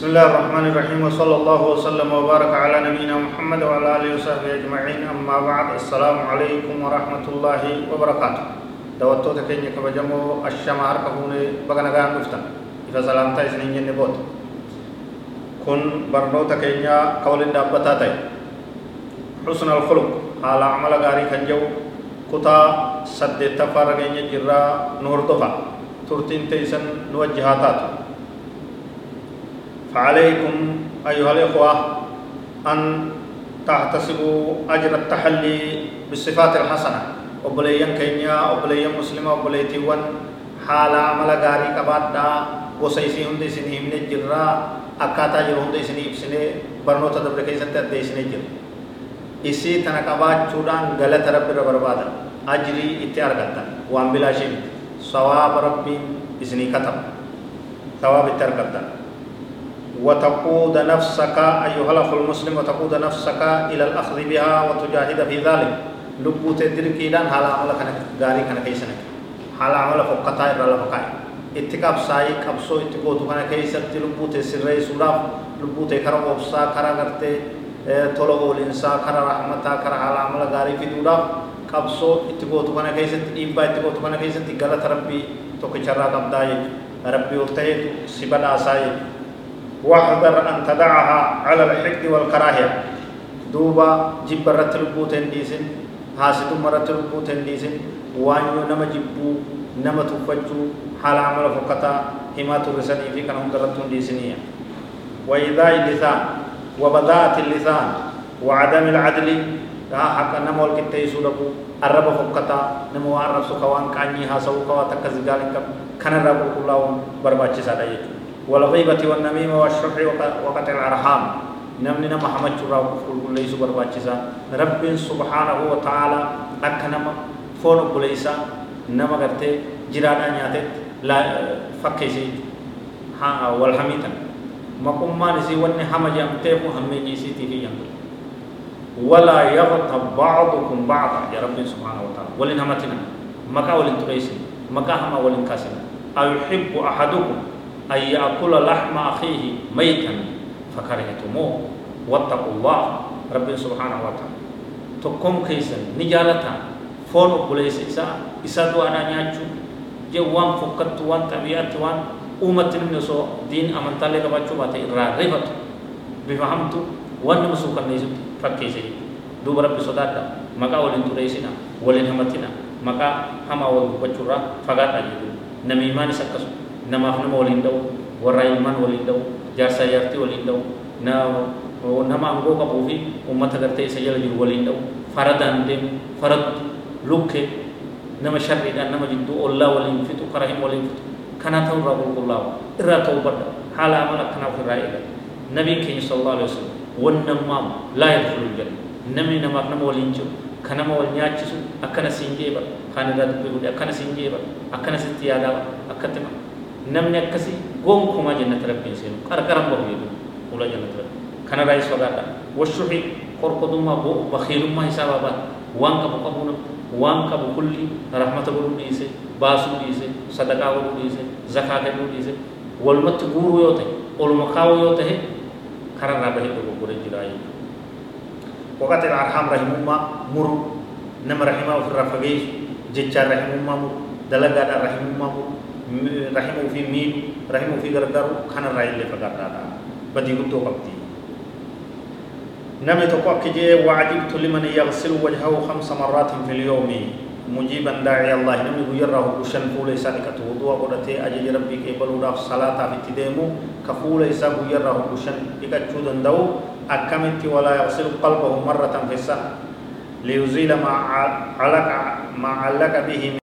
بسم الله الرحمن الرحيم وصلى الله وسلم وبارك على نبينا محمد وعلى آله وصحبه أجمعين. أما بعد السلام عليكم ورحمة الله وبركاته. دوتو تكني كبجمو الشمار كهونه بغنا غان دفتا. إذا سلامتا اسنين جن بوت كن برنو تكنيا قول دابتا تاي. حسن الخلق حال عمل غاري كنجو كتا سد تفرغين جرا نور دفا. ترتين تيسن نوجهاتات. فعليكم أيها الإخوة أن تحتسبوا أجر التحلي بالصفات الحسنة. وبليين كينيا وبليين مسلمة وبليتيوان حال عمل غاري كبادا. وسيسي هندي سني من الجرا أكاتا جر هندي سني بسني برنوتا دبر كيسن تدي سني جر. إسي تنكبات چودان غلط رب بربادا. أجري اتيار كتا وان بلا شيء ثواب ربي إسني كتب. ثواب اتيار كتا وتقود نفسك أيها الأخ المسلم وتقود نفسك إلى الأخذ بها وتجاهد في ذلك. لبو تدرك إلان حال عمل كان غاري كان كيسنك حال عمل فقطا إرى لفقاي اتقاب ساي قبسو اتقو تو كان كيسر لبو تسر سوراف لبو تكرم وبسا كرا غرتي تولو الإنسان كرا رحمتا كرا حال عمل غاري في دوراف قبسو اتقو تو كان كيسر إيبا اتقو تو كان كيسر غلط ربي تو كچرا قبدا ربي وتهي سبدا ساي واحذر أن تدعها على الحقد والكراهية. دوبا جب رتلبوت انديسن حاسد مرت رتلبوت انديسن وانيو نما جبو نما تفجو حال عمل فقطا هما ترسني في كان هم درتون ديسنية. وإذاء اللسان وبذاءة اللسان وعدم العدل حق نما والكتاي سودكو الرب فقطا نما وعرب سكوان كاني هاسو كوا تكزغال كان الرب كلاهم برباچي سادا يجو والغيبة والنميمة والشح وقطع الأرحام. نمني نما حمد شرا كل ليس برباچسا رب سبحانه وتعالى أكنما فون بليسا. نما غرتي جرانا نياتت. لا فكيسي. ها والحميتا ما نسي وني حمد يمتفو همي نسي تيفي يمتفو ولا يغتب بعضكم بعضا. يا رب سبحانه وتعالى. ولن همتنا مكا ولن تريسي مكا هما ولن كاسنا أيحب أحدكم أن يأكل لحم أخيه ميتا فكرهتموه. واتقوا الله رب سبحانه وتعالى. تقوم كيسا نجالتا فون بليس إسا إسا دو أنا نياتشو. جو وان فكت وان طبيعت وان أمت نسو دين أمن تالي رباتشو باتا إرى ريبت بفهمتو وان مسوكا نيزو فكيسي. دوب رب صدادا مكا ولن تريسنا ولن همتنا مكا هما ولن بچورا فقات أجيبو نميمان سكسو. Warra ilmaan waliin da'u jaarsaa jaartii waliin da'u nama angoo qabuu fi uummata gartee isa jala jiru waliin da'u faradaan deemu faraddu lukke nama sharriidhaan nama jidduu ollaa waliin fixu kara hin waliin fixu kana ta'u irraa qulqullaa'u irraa ta'uu badda haala amala akkanaaf irraa eega nabiin keenya sallallahu alaihi wasallam wannammaam laa yadkhulu janna namni namaaf nama waliin jiru ka nama wal nyaachisu akkana siin jeeba kaan irraa dubbii godhe akkana siin jeeba akkana sitti yaadaa akkatti namni akkasi gonkumaa jannata rabbiin seenu qarqaran bahu jedhu fuula jannata rabbi kana raayis sodaadha washuhi qorqodummaa bakiilummaa hisaabaa baata waan qabu qabuuna waan qabu kulli rahmata godhuu dhiise baasuu dhiise sadaqaa godhuu dhiise zakaa kennuu dhiise walumatti guuruu yoo ta'e oluma kaawuu yoo ta'e kararraa bahee dogoggoree jiraa jechuudha وقت الأرحام رحمه الله مر نم رحمه في الرفقيش جتشار رحمه الله مر دلقات رحمه الله مر رحمه في ميل رحمه في غرغر كان رأي اللي فقط هذا بدي قلت وقتي نمي تقوى كجي وعجبت لمن يغسل وجهه خمس مرات في اليوم. مجيبا داعي الله. نمي يره بشن فول سانك وضوء قدتي أجي ربي كيبلو داف صلاة في تديمو. كفول يسا يره بشن يكچودن دو. اكمت ولا يغسل قلبه مرة في السنة ليزيل ما علق ما علق به